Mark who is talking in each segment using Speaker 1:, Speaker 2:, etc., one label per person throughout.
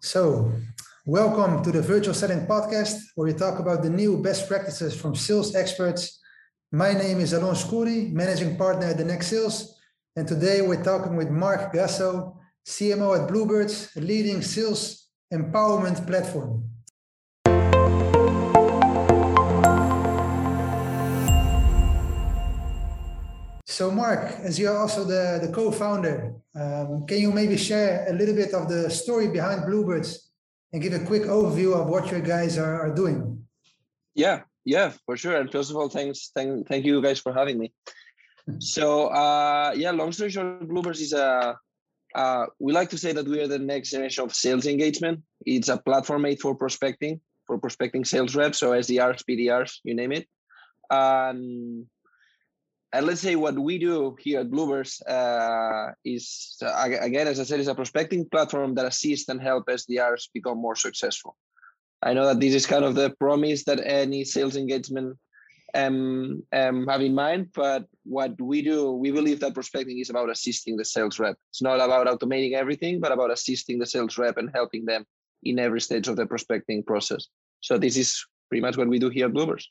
Speaker 1: So, welcome to the Virtual Selling Podcast, where we talk about the new best practices from sales experts. My name is Alon Skouri, managing partner at the Next Sales, and today we're talking with Marc Gasso, CMO at Bloobirds, a leading sales empowerment platform. So, Marc, as you're also the, the co-founder, um, can you maybe share a little bit of the story behind Bloobirds and give a quick overview of what your guys are, are doing?
Speaker 2: Yeah, yeah, for sure. And first of all, thanks, thank, thank you guys for having me. so, uh, yeah, long story short, Bloobirds is a uh, we like to say that we are the next generation of sales engagement. It's a platform made for prospecting, for prospecting sales reps, so SDRs, BDRs, you name it. Um, and let's say what we do here at Bloobirds uh, is, uh, again, as I said, is a prospecting platform that assists and help SDRs become more successful. I know that this is kind of the promise that any sales engagement um, um, have in mind, but what we do, we believe that prospecting is about assisting the sales rep. It's not about automating everything, but about assisting the sales rep and helping them in every stage of the prospecting process. So this is pretty much what we do here at Bloobirds.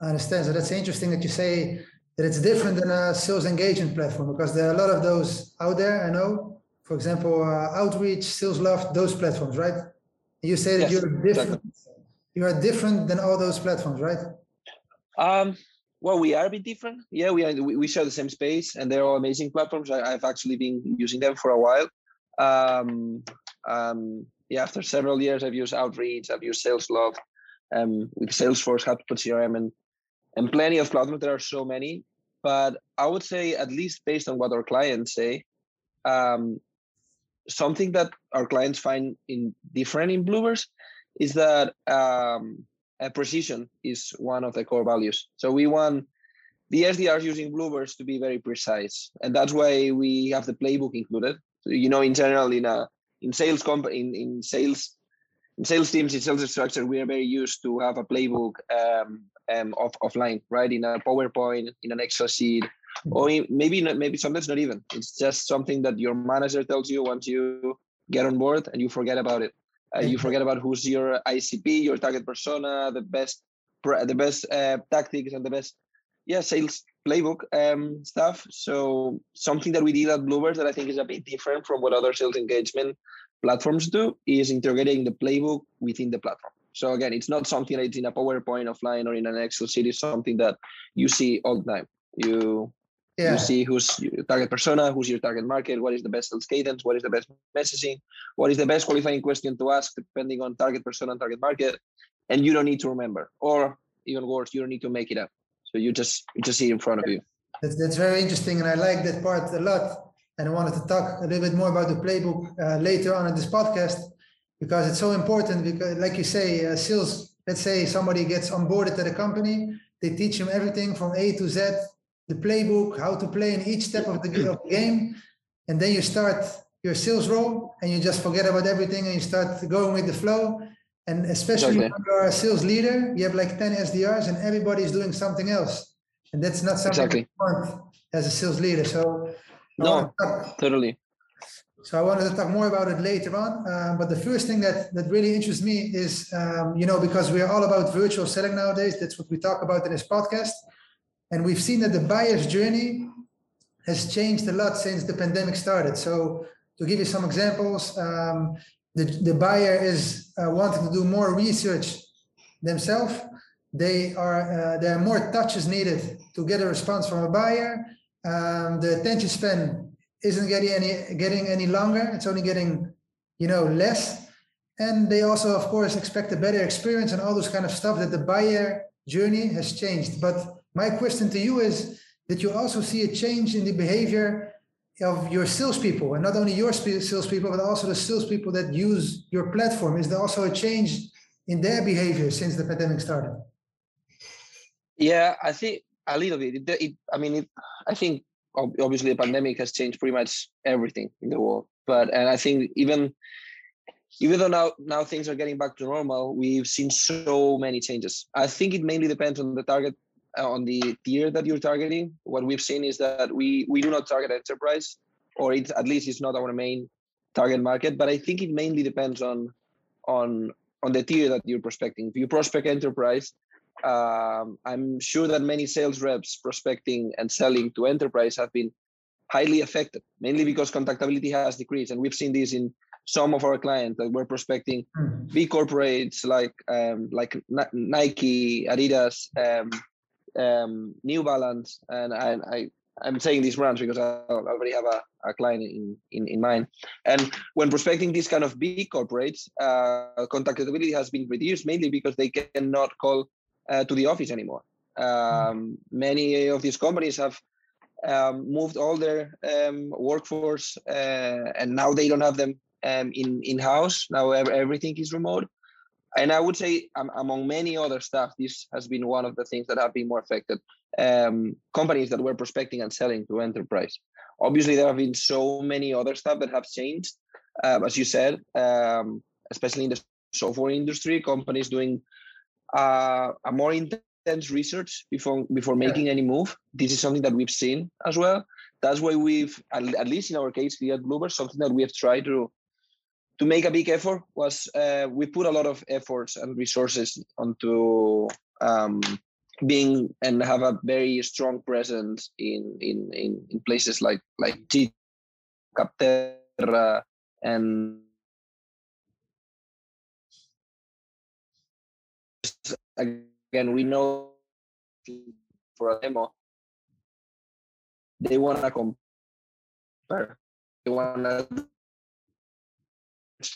Speaker 1: I understand. So that's interesting that you say that it's different than a sales engagement platform because there are a lot of those out there. I know, for example, uh, Outreach, SalesLoft, those platforms, right? You say that yes, you're different. Exactly. You are different than all those platforms, right?
Speaker 2: Um, well, we are a bit different. Yeah, we are. We, we share the same space, and they're all amazing platforms. I, have actually been using them for a while. Um, um, yeah, after several years, I've used Outreach, I've used SalesLoft, um, with Salesforce, HubSpot CRM, and and plenty of platforms. There are so many, but I would say at least based on what our clients say, um, something that our clients find in different in Bloobirds is that um, precision is one of the core values. So we want the SDRs using Bloobirds to be very precise, and that's why we have the playbook included. So, you know, in general, in a in sales company in, in sales in sales teams in sales structure, we are very used to have a playbook um, um, off, offline, right? In a PowerPoint, in an Excel sheet, or in, maybe not, maybe sometimes not even. It's just something that your manager tells you once you get on board, and you forget about it. Uh, you forget about who's your ICP, your target persona, the best, the best uh, tactics, and the best, yeah, sales playbook um, stuff. So something that we did at Bloobirds that I think is a bit different from what other sales engagement platforms do is integrating the playbook within the platform. So again, it's not something that's in a PowerPoint offline or in an Excel sheet. It's something that you see all the time. You yeah. you see who's your target persona, who's your target market, what is the best sales cadence, what is the best messaging, what is the best qualifying question to ask depending on target persona and target market, and you don't need to remember, or even worse, you don't need to make it up. So you just you just see it in front of you.
Speaker 1: That's that's very interesting, and I like that part a lot. And I wanted to talk a little bit more about the playbook uh, later on in this podcast because it's so important. Because, like you say, uh, sales. Let's say somebody gets onboarded at a company, they teach him everything from A to Z, the playbook, how to play in each step of the, of the game, and then you start your sales role and you just forget about everything and you start going with the flow. And especially okay. when you're a sales leader, you have like 10 SDRs and everybody is doing something else. And that's not something exactly. you want as a sales leader. So
Speaker 2: no, talk, totally.
Speaker 1: So I wanted to talk more about it later on. Um, but the first thing that that really interests me is, um, you know, because we are all about virtual selling nowadays. That's what we talk about in this podcast, and we've seen that the buyer's journey has changed a lot since the pandemic started. So to give you some examples, um, the the buyer is uh, wanting to do more research themselves. They are uh, there are more touches needed to get a response from a buyer um, the attention span isn't getting any getting any longer. It's only getting, you know, less. And they also, of course, expect a better experience and all those kind of stuff that the buyer journey has changed. But my question to you is that you also see a change in the behavior of your salespeople, and not only your salespeople, but also the salespeople that use your platform. Is there also a change in their behavior since the pandemic started?
Speaker 2: Yeah, I think a little bit. It, it, I mean, it, I think obviously the pandemic has changed pretty much everything in the world. But and I think even even though now now things are getting back to normal, we've seen so many changes. I think it mainly depends on the target uh, on the tier that you're targeting. What we've seen is that we we do not target enterprise, or it at least it's not our main target market, but I think it mainly depends on on on the tier that you're prospecting. If you prospect enterprise, um, I'm sure that many sales reps prospecting and selling to enterprise have been highly affected, mainly because contactability has decreased, and we've seen this in some of our clients that were prospecting mm. big corporates like um, like Nike, Adidas, um, um, New Balance, and I, I I'm saying these brands because I already have a, a client in, in, in mind. And when prospecting these kind of big corporates, uh, contactability has been reduced mainly because they cannot call uh, to the office anymore. Um, many of these companies have um, moved all their um, workforce uh, and now they don't have them um, in in house. Now everything is remote, and I would say um, among many other stuff, this has been one of the things that have been more affected. Um, companies that were prospecting and selling to enterprise. Obviously, there have been so many other stuff that have changed, uh, as you said, um, especially in the software industry. Companies doing uh, a more intense research before before making any move. This is something that we've seen as well. That's why we've, at least in our case here at Bloober, something that we have tried to to make a big effort was uh, we put a lot of efforts and resources onto um, being and have a very strong presence in in in, in places like like G, Capterra, and again we know for a demo they want to compare they want to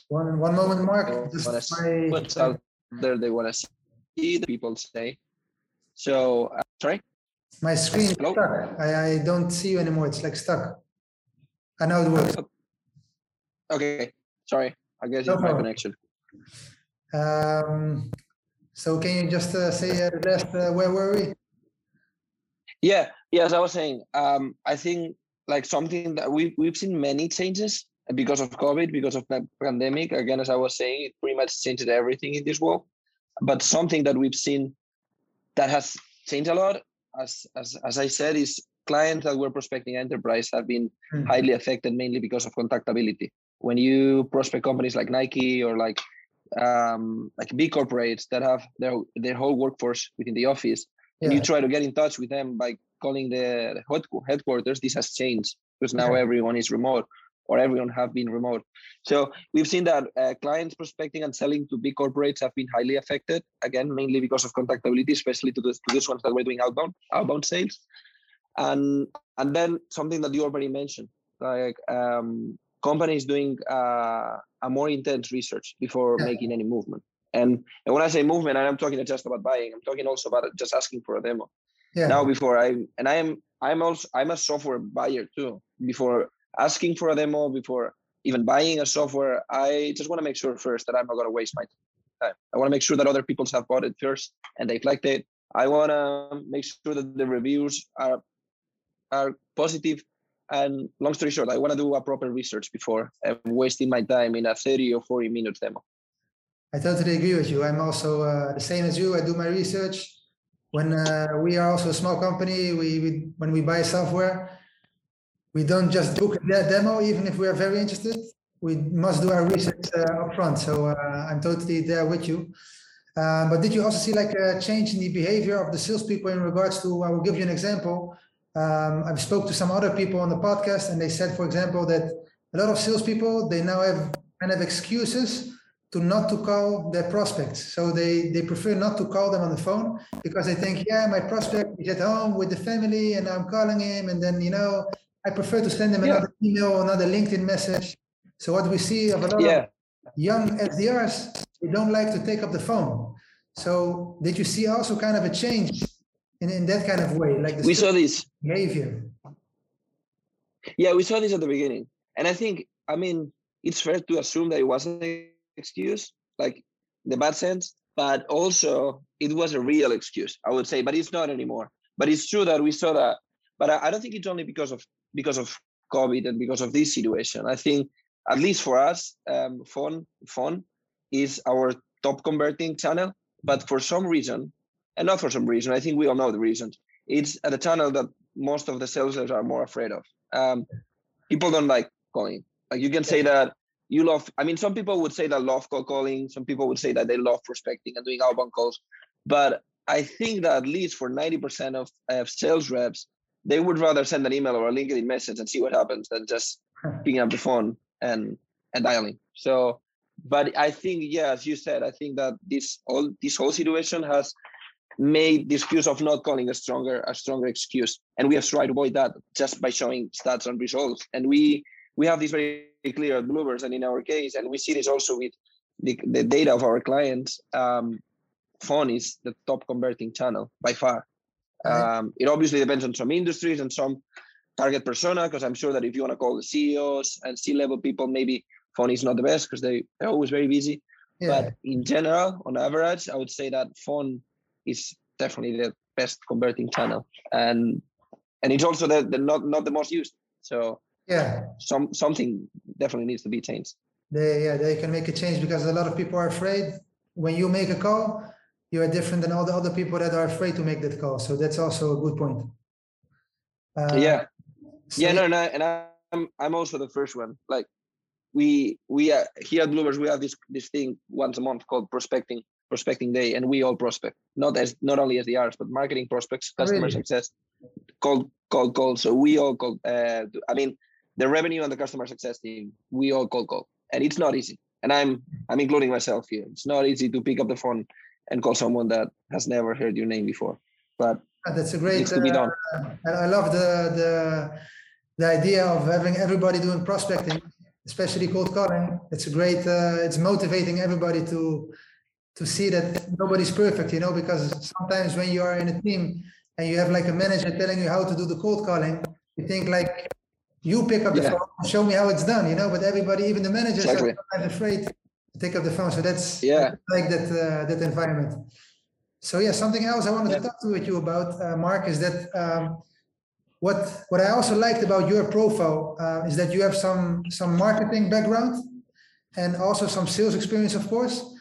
Speaker 1: one one moment, Marc.
Speaker 2: Just my... what's out there they want to see the people say. So uh, sorry.
Speaker 1: My screen is stuck. I, I don't see you anymore. It's like stuck. I know it works.
Speaker 2: Okay. Sorry. I guess no it's problem. my connection.
Speaker 1: Um, so can you just uh, say uh, the last, uh, where were we?
Speaker 2: Yeah, yeah, as I was saying, um, I think like something that we've, we've seen many changes because of COVID, because of the pandemic. Again, as I was saying, it pretty much changed everything in this world. But something that we've seen that has changed a lot, as as, as I said, is clients that were prospecting enterprise have been mm-hmm. highly affected mainly because of contactability. When you prospect companies like Nike or like um, like big corporates that have their their whole workforce within the office, yeah. and you try to get in touch with them by calling the headquarters, this has changed because now everyone is remote or everyone have been remote. So we've seen that uh, clients prospecting and selling to big corporates have been highly affected. Again, mainly because of contactability, especially to, the, to these ones that were doing outbound outbound sales. And and then something that you already mentioned, like um, companies doing uh, a more intense research before yeah. making any movement. And, and when I say movement, I'm talking not just about buying. I'm talking also about just asking for a demo. Yeah. Now, before I and I am I'm also I'm a software buyer too. Before asking for a demo before even buying a software, I just want to make sure first that I'm not going to waste my time. I want to make sure that other people have bought it first and they've liked it. I want to make sure that the reviews are are positive. And long story short, I want to do a proper research before I'm wasting my time in a 30 or 40 minute demo.
Speaker 1: I totally agree with you. I'm also uh, the same as you. I do my research. When uh, we are also a small company, we, we when we buy software, we don't just book that demo, even if we are very interested. We must do our research uh, upfront. So uh, I'm totally there with you. Um, but did you also see like a change in the behavior of the salespeople in regards to? I will give you an example. Um, I've spoke to some other people on the podcast, and they said, for example, that a lot of salespeople they now have kind of excuses to not to call their prospects. So they they prefer not to call them on the phone because they think, yeah, my prospect is at home with the family, and I'm calling him, and then you know I prefer to send them another yeah. email, another LinkedIn message. So what we see of a lot yeah. of young SDRs, they don't like to take up the phone. So did you see also kind of a change in, in that kind of way? Like
Speaker 2: we saw this
Speaker 1: behavior.
Speaker 2: Yeah, we saw this at the beginning. And I think, I mean, it's fair to assume that it wasn't an excuse, like the bad sense, but also it was a real excuse, I would say, but it's not anymore. But it's true that we saw that. But I, I don't think it's only because of because of COVID and because of this situation. I think, at least for us, um, phone phone is our top converting channel. But for some reason, and not for some reason, I think we all know the reasons. It's at a channel that most of the sellers are more afraid of. Um, people don't like calling. Like you can say that you love. I mean, some people would say that love cold calling. Some people would say that they love prospecting and doing outbound calls. But I think that at least for ninety percent of, of sales reps, they would rather send an email or a LinkedIn message and see what happens than just picking up the phone and and dialing. So, but I think yeah, as you said, I think that this all this whole situation has made the excuse of not calling a stronger a stronger excuse, and we have tried to avoid that just by showing stats and results. And we we have this very clear at Bloobirds, and in our case, and we see this also with the, the data of our clients. Um, phone is the top converting channel by far. Um, it obviously depends on some industries and some target persona, because I'm sure that if you want to call the CEOs and C-level people, maybe phone is not the best because they, they're always very busy. Yeah. But in general, on average, I would say that phone is definitely the best converting channel. And and it's also the, the not not the most used. So
Speaker 1: yeah,
Speaker 2: some something definitely needs to be changed.
Speaker 1: They yeah, they can make a change because a lot of people are afraid when you make a call, you are different than all the other people that are afraid to make that call. So that's also a good point.
Speaker 2: Uh, yeah, so yeah, no, no, and I'm I'm also the first one. Like we we uh, here at Bloobirds we have this this thing once a month called prospecting prospecting day, and we all prospect not as not only SDRs but marketing prospects, customer really? success, cold cold call. So we all call. Uh, I mean, the revenue and the customer success team, we all cold call, and it's not easy. And I'm I'm including myself here. It's not easy to pick up the phone and call someone that has never heard your name before. But
Speaker 1: ah, that's a great. to be done. Uh, I love the the the idea of having everybody doing prospecting, especially cold calling. It's a great. Uh, it's motivating everybody to to see that nobody's perfect, you know, because sometimes when you are in a team and you have like a manager telling you how to do the cold calling, you think like you pick up the yeah. phone and show me how it's done, you know. But everybody, even the managers, exactly. are afraid to take up the phone. So that's
Speaker 2: yeah,
Speaker 1: like that uh, that environment. So yeah, something else I wanted yeah. to talk to with you about, uh, Marc, is that um, what what I also liked about your profile uh, is that you have some some marketing background and also some sales experience, of course.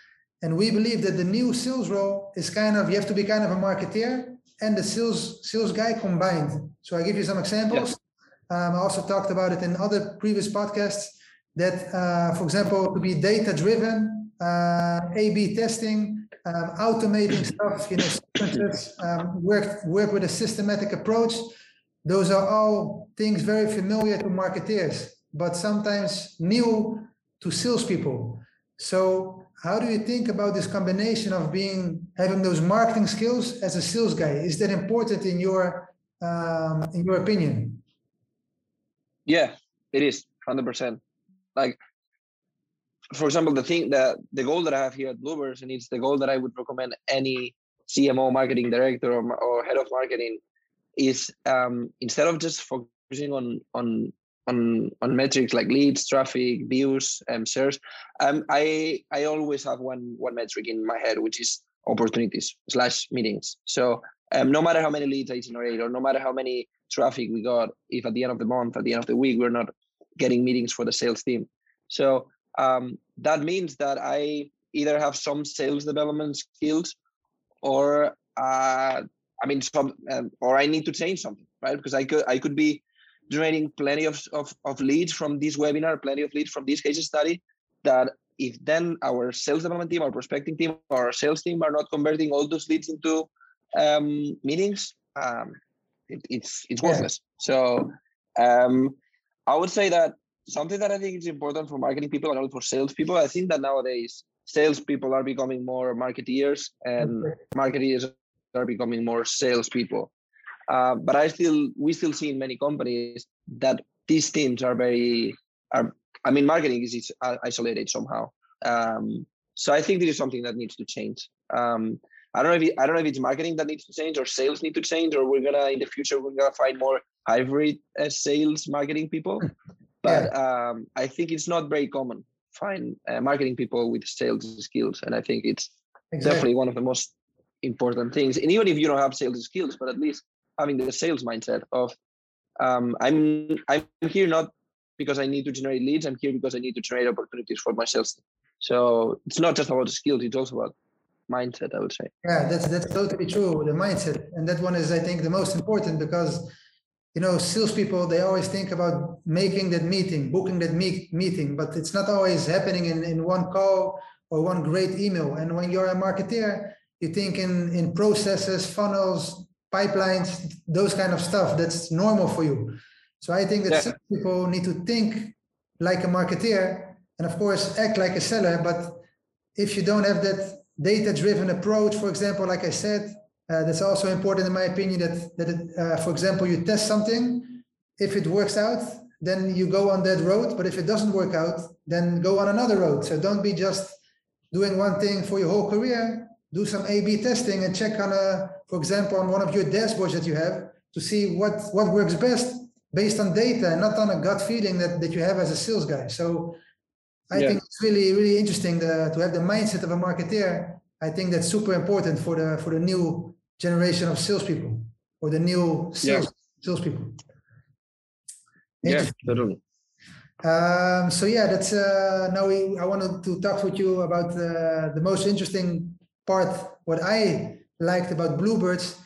Speaker 1: And we believe that the new sales role is kind of you have to be kind of a marketeer and the sales sales guy combined. So I give you some examples. Um, I also talked about it in other previous podcasts that, uh, for example, to be data driven, uh, A/B testing, um, automating stuff, you know, um, work work with a systematic approach. Those are all things very familiar to marketeers, but sometimes new to salespeople. So, how do you think about this combination of being having those marketing skills as a sales guy? Is that important in your um, in your opinion?
Speaker 2: Yeah, it is hundred percent like for example the thing that the goal that i have here at bloobirds and it's the goal that i would recommend any cmo marketing director or, or head of marketing is um, instead of just focusing on on on on metrics like leads traffic views and shares um, i i always have one one metric in my head which is opportunities slash meetings so um, no matter how many leads i generate or no matter how many traffic we got if at the end of the month at the end of the week we're not getting meetings for the sales team. So um, that means that I either have some sales development skills or uh, I mean some um, or I need to change something, right? Because I could I could be generating plenty of, of, of leads from this webinar, plenty of leads from this case study that if then our sales development team, our prospecting team, our sales team are not converting all those leads into um, meetings, um, it, it's it's worthless. Yeah. So um, I would say that something that I think is important for marketing people and also for sales people. I think that nowadays sales people are becoming more marketeers and marketeers are becoming more salespeople. Uh, but I still, we still see in many companies that these teams are very, are. I mean, marketing is isolated somehow. Um, so I think this is something that needs to change. Um, I don't know if it, I don't know if it's marketing that needs to change or sales need to change or we're gonna in the future we're gonna find more hybrid uh, sales marketing people. But um, I think it's not very common find uh, marketing people with sales skills, and I think it's exactly. definitely one of the most important things. And even if you don't have sales skills, but at least having the sales mindset of um, I'm I'm here not because I need to generate leads. I'm here because I need to generate opportunities for my sales. So it's not just about skills; it's also about mindset. I would say.
Speaker 1: Yeah, that's that's totally true. The mindset, and that one is, I think, the most important because you know, salespeople, they always think about making that meeting, booking that meet, meeting, but it's not always happening in, in one call or one great email. And when you're a marketeer, you think in, in processes, funnels, pipelines, those kind of stuff. That's normal for you. So I think that yeah. people need to think like a marketeer and of course act like a seller. But if you don't have that data-driven approach, for example, like I said, uh, that's also important in my opinion that, that it, uh, for example, you test something, if it works out, then you go on that road. But if it doesn't work out, then go on another road. So don't be just doing one thing for your whole career. Do some A/B testing and check on a, for example, on one of your dashboards that you have to see what what works best based on data and not on a gut feeling that, that you have as a sales guy. So I yeah. think it's really really interesting the, to have the mindset of a marketeer. I think that's super important for the for the new generation of salespeople or the new sales yeah. salespeople.
Speaker 2: Yeah, totally.
Speaker 1: Um, so yeah, that's uh, now we, I wanted to talk with you about uh, the most interesting part. What I liked about Bloobirds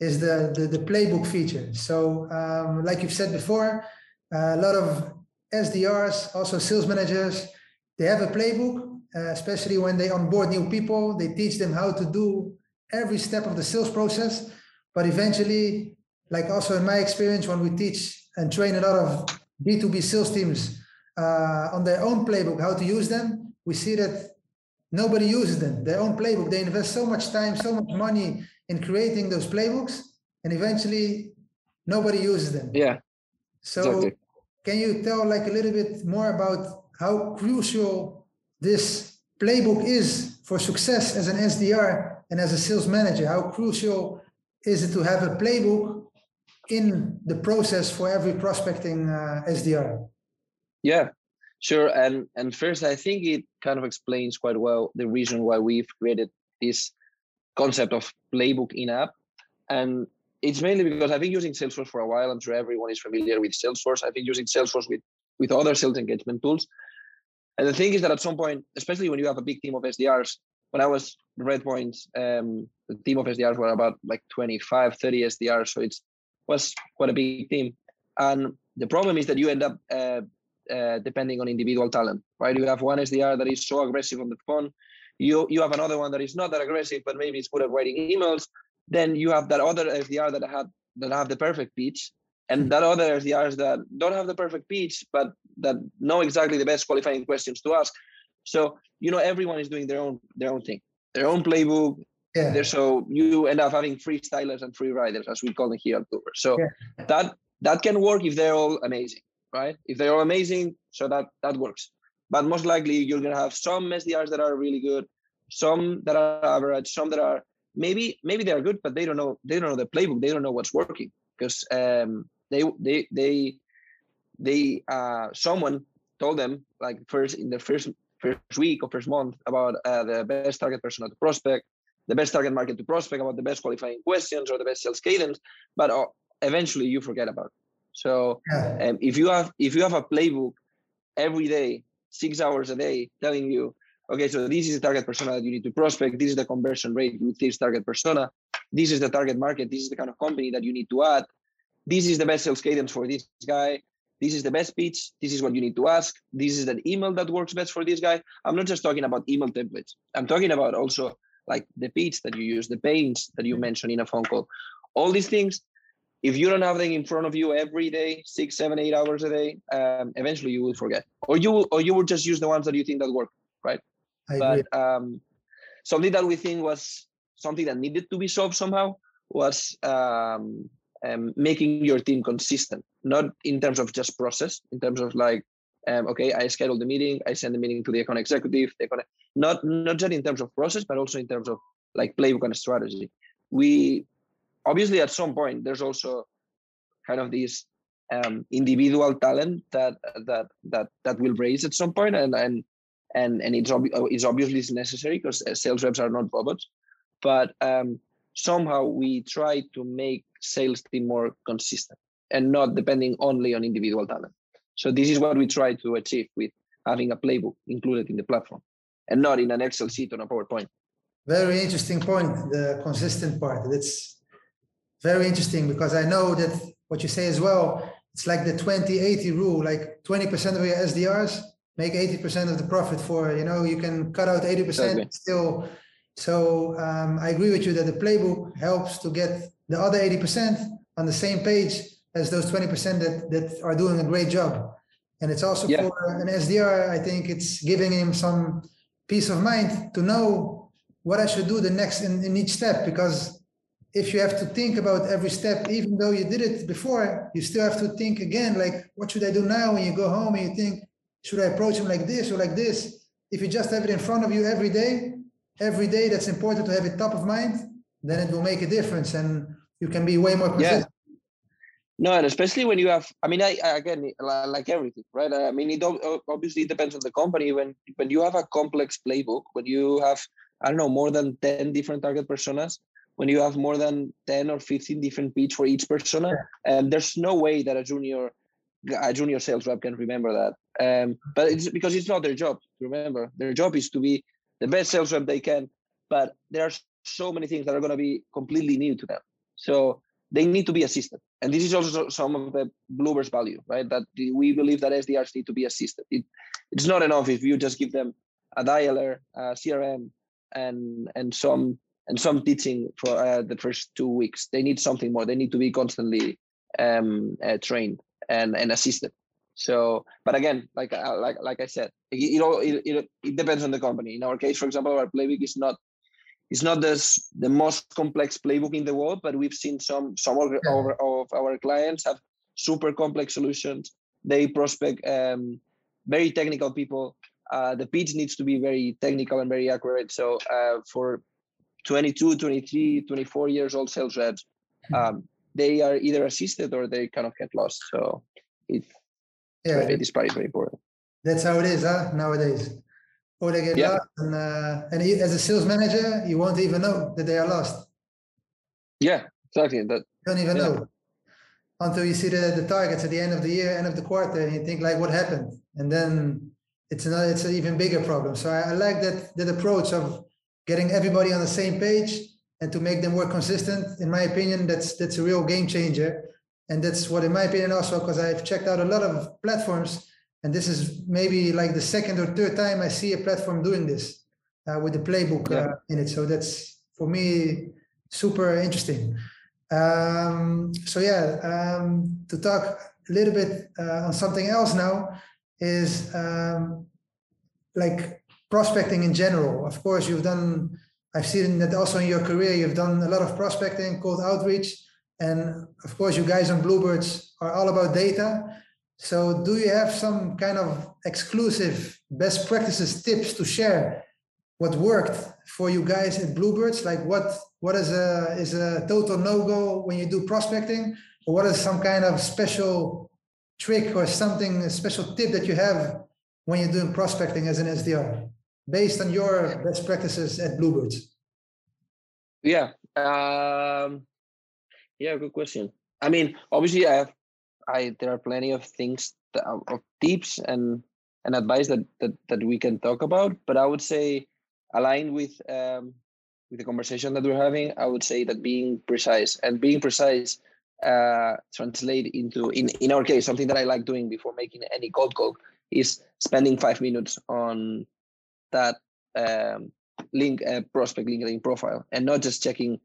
Speaker 1: is the the, the playbook feature. So um, like you've said before, a lot of SDRs, also sales managers, they have a playbook, uh, especially when they onboard new people. They teach them how to do every step of the sales process. But eventually, like also in my experience, when we teach and train a lot of B2B sales teams uh, on their own playbook, how to use them, we see that nobody uses them. Their own playbook, they invest so much time, so much money in creating those playbooks, and eventually nobody uses them.
Speaker 2: Yeah.
Speaker 1: So exactly. can you tell like a little bit more about how crucial this playbook is for success as an SDR and as a sales manager, how crucial is it to have a playbook in the process for every prospecting uh, SDR?
Speaker 2: Yeah, sure. And and first, I think it kind of explains quite well the reason why we've created this concept of playbook in app. And it's mainly because I've been using Salesforce for a while. I'm sure everyone is familiar with Salesforce. I've been using Salesforce with with other sales engagement tools. And the thing is that at some point, especially when you have a big team of SDRs, when I was Redpoint, um, the team of SDRs were about like 25, 30 SDRs. So it was quite a big team. And the problem is that you end up uh, uh, depending on individual talent, right? You have one SDR that is so aggressive on the phone. You you have another one that is not that aggressive, but maybe it's good at writing emails. Then you have that other SDR that have that have the perfect pitch, and hmm. that other SDRs that don't have the perfect pitch, but that know exactly the best qualifying questions to ask. So you know everyone is doing their own their own thing, their own playbook. Yeah. So you end up having freestylers and free riders, as we call them here at Uber. So yeah. that that can work if they're all amazing, right? If they're amazing, so that that works. But most likely you're gonna have some SDRs that are really good, some that are average, some that are maybe maybe they are good, but they don't know they don't know the playbook. They don't know what's working because um, they they they they uh, someone told them like first in the first first week or first month about uh, the best target persona to prospect, the best target market to prospect, about the best qualifying questions or the best sales cadence, but uh, eventually you forget about it. So um, if you have if you have a playbook every day, six hours a day, telling you, okay, so this is the target persona that you need to prospect, this is the conversion rate with this target persona, this is the target market, this is the kind of company that you need to add, this is the best sales cadence for this guy, this is the best pitch. This is what you need to ask. This is the email that works best for this guy. I'm not just talking about email templates. I'm talking about also like the pitch that you use the pains that you mentioned in a phone call. All these things if you don't have them in front of you every day six seven eight hours a day um, eventually you will forget. Or you will or you will just use the ones that you think that work right? I but um, something that we think was something that needed to be solved somehow was um, um, making your team consistent, not in terms of just process, in terms of like, um, okay, I schedule the meeting, I send the meeting to the account executive, the account, not not just in terms of process, but also in terms of like playbook and strategy. We obviously at some point there's also kind of this um, individual talent that that that that will raise at some point, and and and and it's, ob- it's obviously necessary because sales reps are not robots, but um, somehow we try to make sales team more consistent and not depending only on individual talent. So this is what we try to achieve with having a playbook included in the platform and not in an Excel sheet on a PowerPoint.
Speaker 1: Very interesting point, the consistent part. It's very interesting because I know that what you say as well. It's like the 20-80 rule, like 20% of your SDRs make 80% of the profit for, you know, you can cut out 80%
Speaker 2: Exactly.
Speaker 1: still. So um, I agree with you that the playbook helps to get the other 80% on the same page as those 20% that, that are doing a great job. And it's also
Speaker 2: Yeah.
Speaker 1: for an SDR, I think it's giving him some peace of mind to know what I should do the next in, in each step. Because if you have to think about every step, even though you did it before, you still have to think again, like, what should I do now? When you go home and you think, should I approach him like this or like this? If you just have it in front of you every day, every day, that's important to have it top of mind, then it will make a difference and you can be way more
Speaker 2: Yeah. No, and especially when you have, I mean, I, I again, like everything, right? I mean, it ob- ob- obviously depends on the company. When when you have a complex playbook, when you have, I don't know, more than ten different target personas, when you have more than ten or fifteen different pitch for each persona, and there's no way that a junior, a junior sales rep can remember that. Um, but it's because it's not their job. To remember, their job is to be the best sales rep they can. But there are so many things that are going to be completely new to them. So they need to be assisted. And this is also some of the Bloobirds' value, right? That we believe that SDRs need to be assisted. It, it's not enough if you just give them a dialer, a CRM, and and some and some teaching for uh, the first two weeks. They need something more. They need to be constantly um, uh, trained and and assisted. So, but again, like uh, like like I said, it, it all it, it, it depends on the company. In our case, for example, our playbook is not it's not this, the most complex playbook in the world, but we've seen some some of, our, of our clients have super complex solutions. They prospect um, very technical people. Uh, the pitch needs to be very technical and very accurate. So uh, for 22, 23, 24 years old sales reps,
Speaker 1: Mhm.
Speaker 2: um, they are either assisted or they kind of get lost. So it,
Speaker 1: Yeah,
Speaker 2: it is probably very important.
Speaker 1: that's how it is, huh? Nowadays. Or they get
Speaker 2: Yeah.
Speaker 1: lost, and uh, and as a sales manager, you won't even know that they are lost.
Speaker 2: Yeah, exactly. That
Speaker 1: You don't even
Speaker 2: Yeah.
Speaker 1: know until you see the, the targets at the end of the year, end of the quarter, and you think like, what happened? And then it's another, it's an even bigger problem. So I, I like that that approach of getting everybody on the same page and to make them work consistent. In my opinion, that's that's a real game changer. And that's what, in my opinion, also because I've checked out a lot of platforms, and this is maybe like the second or third time I see a platform doing this uh, with the playbook
Speaker 2: Yeah.
Speaker 1: uh, in it. So that's for me super interesting. Um, so yeah, um, to talk a little bit uh, on something else now is um, like prospecting in general. Of course, you've done. I've seen that also in your career. You've done a lot of prospecting, cold outreach, and of course, you guys on Bloobirds are all about data. So, do you have some kind of exclusive best practices tips to share? What worked for you guys at Bloobirds? Like what what is a is a total no go when you do prospecting, or what is some kind of special trick or something a special tip that you have when you're doing prospecting as an SDR, based on your best practices at Bloobirds?
Speaker 2: Yeah. Um, yeah, good question. I mean, obviously, I have, I there are plenty of things that, of tips and and advice that, that that we can talk about. But I would say, aligned with um, with the conversation that we're having, I would say that being precise and being precise uh, translate into in in our case something that I like doing before making any cold call is spending five minutes on that um, link uh, prospect LinkedIn profile and not just checking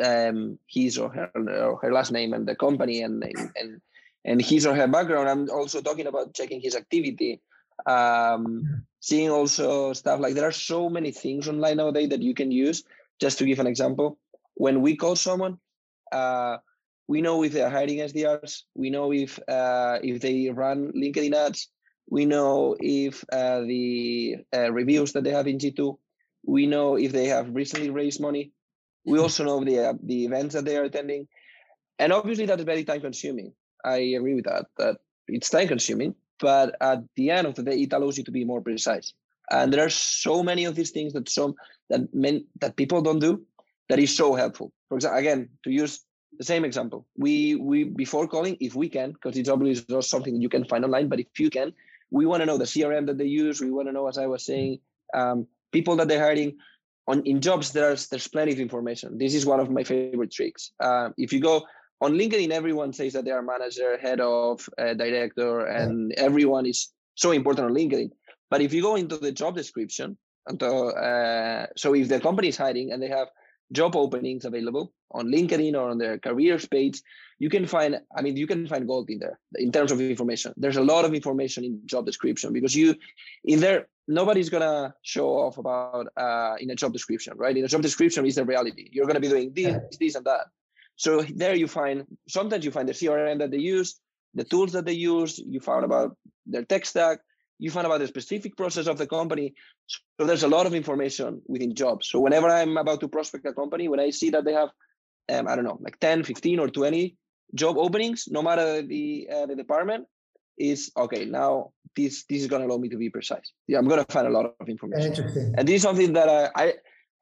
Speaker 2: um, his or her or her last name and the company and and and his or her background. I'm also talking about checking his activity, um, seeing also stuff like there are so many things online nowadays that you can use. Just to give an example, when we call someone, uh, we know if they're hiring SDRs. We know if uh, if they run LinkedIn ads. We know if uh, the uh, reviews that they have in G2. We know if they have recently raised money. We also know the uh, the events that they are attending, and obviously that's very time consuming. I agree with that. That it's time consuming, but at the end of the day, it allows you to be more precise. And there are so many of these things that some that men that people don't do that is so helpful. For example, again, to use the same example, we we before calling, if we can, because it's obviously not something you can find online, but if you can, we want to know the CRM that they use. We want to know, as I was saying, um, people that they're hiring. On in jobs, there's there's plenty of information. This is one of my favorite tricks. Uh, if you go on LinkedIn, everyone says that they are manager, head of, uh, director, and everyone is so important on LinkedIn. But if you go into the job description, and uh, so if the company is hiring and they have job openings available on LinkedIn or on their careers page, you can find, I mean, you can find gold in there in terms of information. There's a lot of information in job description because you, in there, nobody's gonna show off about uh, in a job description, right? In a job description is the reality. You're gonna be doing this, this, and that. So there you find sometimes you find the CRM that they use, the tools that they use. You found about their tech stack. You find about the specific process of the company. So there's a lot of information within jobs. So whenever I'm about to prospect a company, when I see that they have, um, I don't know, like 10, 15, or 20 job openings, no matter the uh, the department, is okay. Now this this is going to allow me to be precise. Yeah, I'm going to find a lot of information.
Speaker 1: Interesting.
Speaker 2: And this is something that I, I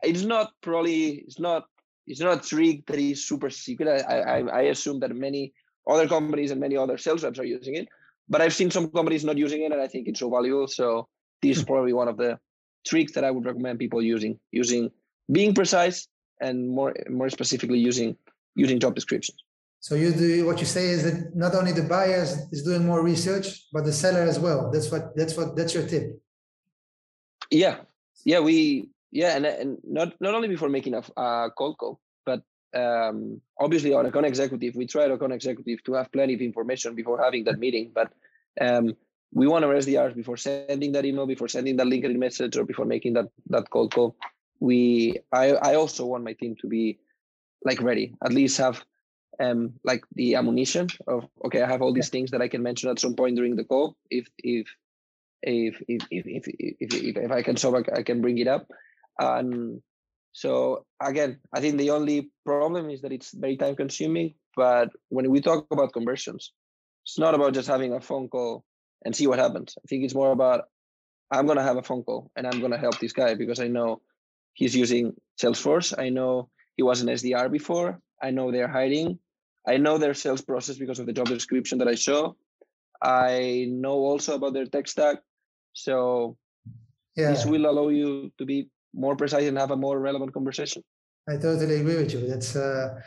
Speaker 2: it's not probably it's not it's not a trick that is super secret. I, I, I assume that many other companies and many other sales reps are using it, but I've seen some companies not using it, and I think it's so valuable. So this is hmm. probably one of the tricks that I would recommend people using, using being precise and more more specifically using using job descriptions.
Speaker 1: So you do what you say is that not only the buyer is doing more research, but the seller as well. That's what that's what that's your tip.
Speaker 2: Yeah, yeah, we yeah, and, and not not only before making a, a cold call, um, obviously on account executive, we try our account executive to have plenty of information before having that meeting. But um, we want our SDRs before sending that email, before sending that LinkedIn message, or before making that that cold call. We I I also want my team to be like ready, at least have um like the ammunition of okay, I have all these things that I can mention at some point during the call if if if if if if, if, if, if I can so I can bring it up and so again, I think the only problem is that it's very time consuming. But when we talk about conversions, it's not about just having a phone call and see what happens. I think it's more about I'm gonna have a phone call and I'm gonna help this guy because I know he's using Salesforce. I know he was an SDR before. I know they're hiring. I know their sales process because of the job description that I saw. I know also about their tech stack. So yeah. this will allow you to be more precise and have a more relevant conversation.
Speaker 1: I totally agree with you. That's uh,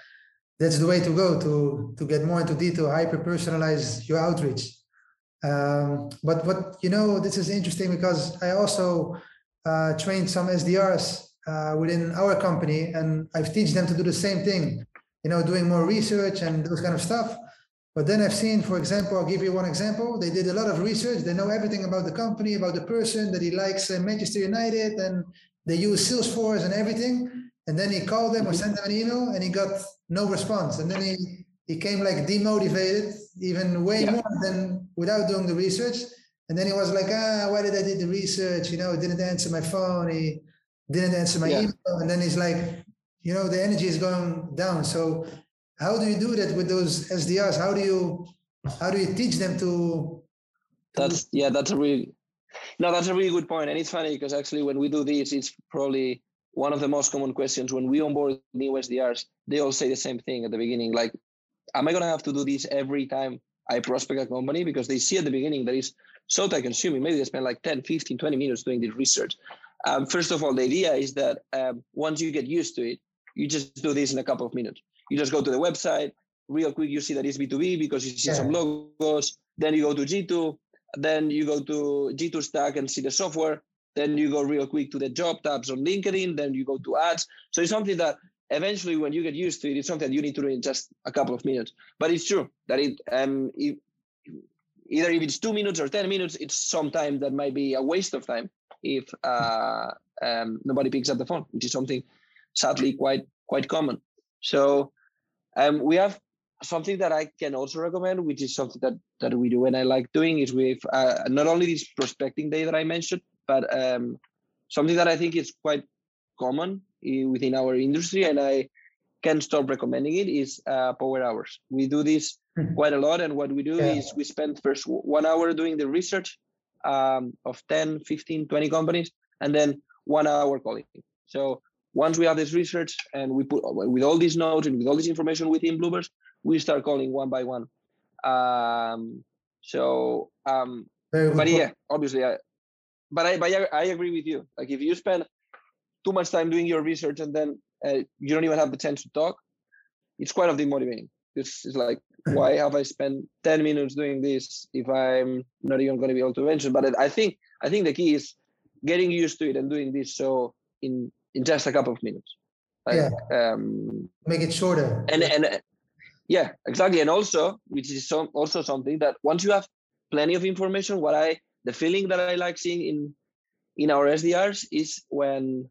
Speaker 1: that's the way to go to to get more into detail, hyper personalize your outreach. Um, but what you know, this is interesting because I also uh, trained some SDRs uh, within our company, and I've teach them to do the same thing. You know, doing more research and those kind of stuff. But then I've seen, for example, I'll give you one example. They did a lot of research. They know everything about the company, about the person that he likes uh, Manchester United, and they use Salesforce and everything. And then he called them or sent them an email and he got no response. And then he, he came like demotivated, even way yeah. more than without doing the research. And then he was like, ah, why did I do the research? You know, didn't answer my phone. He didn't answer my yeah. email. And then he's like, you know, the energy is going down. So how do you do that with those SDRs? How do you how do you teach them to,
Speaker 2: to that's yeah, that's a really no, that's a really good point. And it's funny because actually when we do this, it's probably one of the most common questions when we onboard new SDRs. They all say the same thing at the beginning, like, am I gonna have to do this every time I prospect a company? Because they see at the beginning that is so time consuming. Maybe they spend like 10, 15, 20 minutes doing this research. Um, first of all, the idea is that um, once you get used to it, you just do this in a couple of minutes. You just go to the website, real quick, you see that it's B2B because you see yeah. some logos. Then you go to G2, then you go to G2 Stack and see the software. Then you go real quick to the job tabs on LinkedIn. Then you go to ads. So it's something that eventually, when you get used to it, it's something you need to do in just a couple of minutes. But it's true that it, um, it, either if it's two minutes or 10 minutes, it's some time that might be a waste of time if uh, um, nobody picks up the phone, which is something sadly quite quite common. So um, we have something that I can also recommend, which is something that that we do and I like doing, is with uh, not only this prospecting day that I mentioned, but um, something that I think is quite common within our industry, and I can stop recommending it is uh, power hours. We do this mm-hmm. quite a lot, and what we do yeah. is we spend first one hour doing the research um, of 10, 15, 20 companies, and then one hour calling. So once we have this research and we put with all these notes and with all this information within Bloobirds, we start calling one by one. Um, so, um, but yeah, obviously, I, but I, but I, I agree with you. Like if you spend too much time doing your research and then uh, you don't even have the chance to talk, it's quite of demotivating. It's, it's like, why have I spent 10 minutes doing this if I'm not even going to be able to mention? But I think I think the key is getting used to it and doing this so in in just a couple of minutes.
Speaker 1: Like, yeah. Um, Make it shorter.
Speaker 2: And and yeah, exactly. And also, which is some, also something that once you have plenty of information, what I the feeling that I like seeing in in our SDRs is when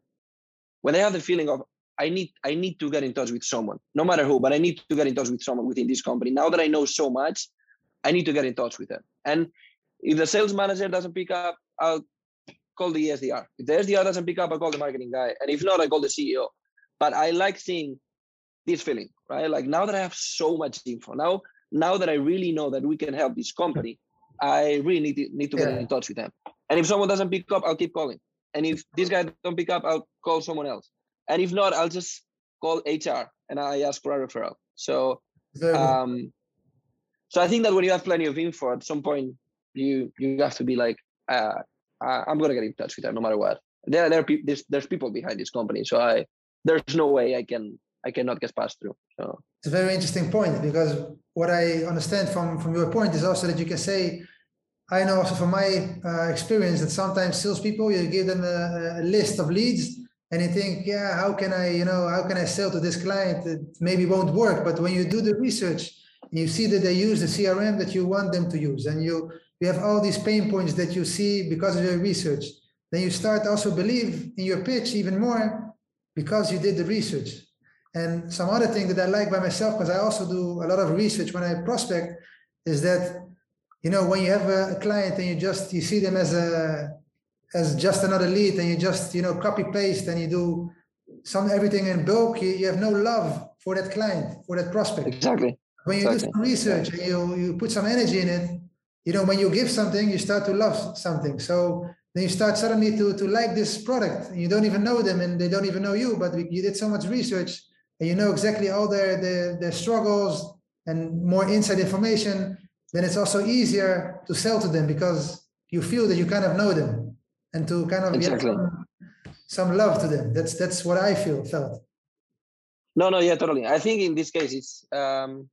Speaker 2: when they have the feeling of I need I need to get in touch with someone, no matter who, but I need to get in touch with someone within this company. Now that I know so much, I need to get in touch with them. And if the sales manager doesn't pick up, I'll call the SDR. If the SDR doesn't pick up, I call the marketing guy. And if not, I call the CEO. But I like seeing this feeling, right? Like now that I have so much info, now now that I really know that we can help this company, I really need to, need to yeah. get in touch with them. And if someone doesn't pick up, I'll keep calling. And if this guy don't pick up, I'll call someone else. And if not, I'll just call HR and I ask for a referral. So, um, so I think that when you have plenty of info, at some point you you have to be like, uh, I'm gonna get in touch with them no matter what. There there there's there's people behind this company, so I there's no way I can I cannot get passed through. So
Speaker 1: it's a very interesting point because what I understand from from your point is also that you can say I know also from my uh, experience that sometimes salespeople, you give them a, a, list of leads and you think, yeah, how can I, you know, how can I sell to this client? It maybe won't work. But when you do the research, you see that they use the CRM that you want them to use, and you you have all these pain points that you see because of your research. Then you start also believe in your pitch even more because you did the research. And some other thing that I like by myself, because I also do a lot of research when I prospect, is that you know when you have a, client and you just you see them as a as just another lead and you just you know copy paste and you do some everything in bulk you, you have no love for that client for that prospect.
Speaker 2: Exactly.
Speaker 1: When you
Speaker 2: exactly.
Speaker 1: do some research and you you put some energy in it you know when you give something you start to love something. So then you start suddenly to to like this product. And you don't even know them and they don't even know you but you did so much research and you know exactly all their their, their struggles and more inside information then it's also easier to sell to them because you feel that you kind of know them and to kind of exactly. get some, some love to them. That's that's what I feel felt.
Speaker 2: No, no, yeah, totally. I think in this case, it's um,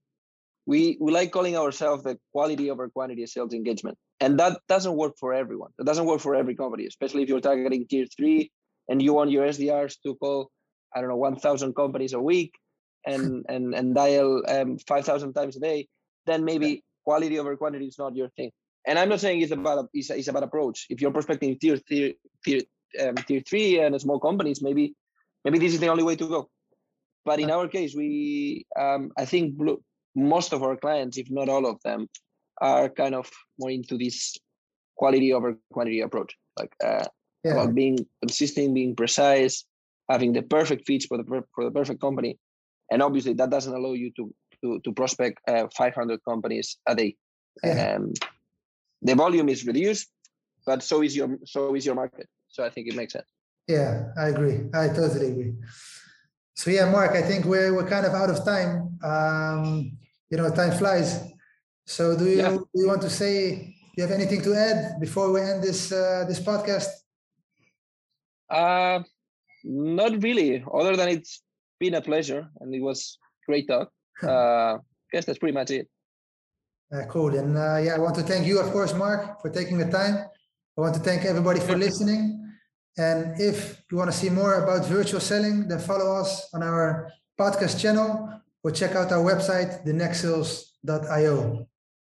Speaker 2: we we like calling ourselves the quality over quantity sales engagement, and that doesn't work for everyone. That doesn't work for every company, especially if you're targeting tier three and you want your SDRs to call, I don't know, one thousand companies a week and and and dial um, five thousand times a day. Then maybe quality over quantity is not your thing. And I'm not saying it's about it's, it's about approach. If you're prospecting tier tier tier, um, tier three and small companies, maybe maybe this is the only way to go. But in our case, we um, I think most of our clients, if not all of them, are kind of more into this quality over quantity approach, like uh, yeah. about being consistent, being precise, having the perfect fits for the for the perfect company, and obviously that doesn't allow you to to, to prospect uh, 500 companies a day. Yeah. Um, the volume is reduced, but so is your so is your market. So I think it makes sense.
Speaker 1: Yeah, I agree. I totally agree. So yeah, Marc, I think we're we're kind of out of time. Um, you know, time flies. So do you yeah. do you want to say? Do you have anything to add before we end this uh, this podcast?
Speaker 2: Uh, not really. Other than it's been a pleasure and it was great talk uh, I guess that's pretty much it.
Speaker 1: Uh, cool. And uh, yeah, I want to thank you, of course, Marc, for taking the time. I want to thank everybody for listening. And if you want to see more about virtual selling, then follow us on our podcast channel or check out our website, thenextsales.io.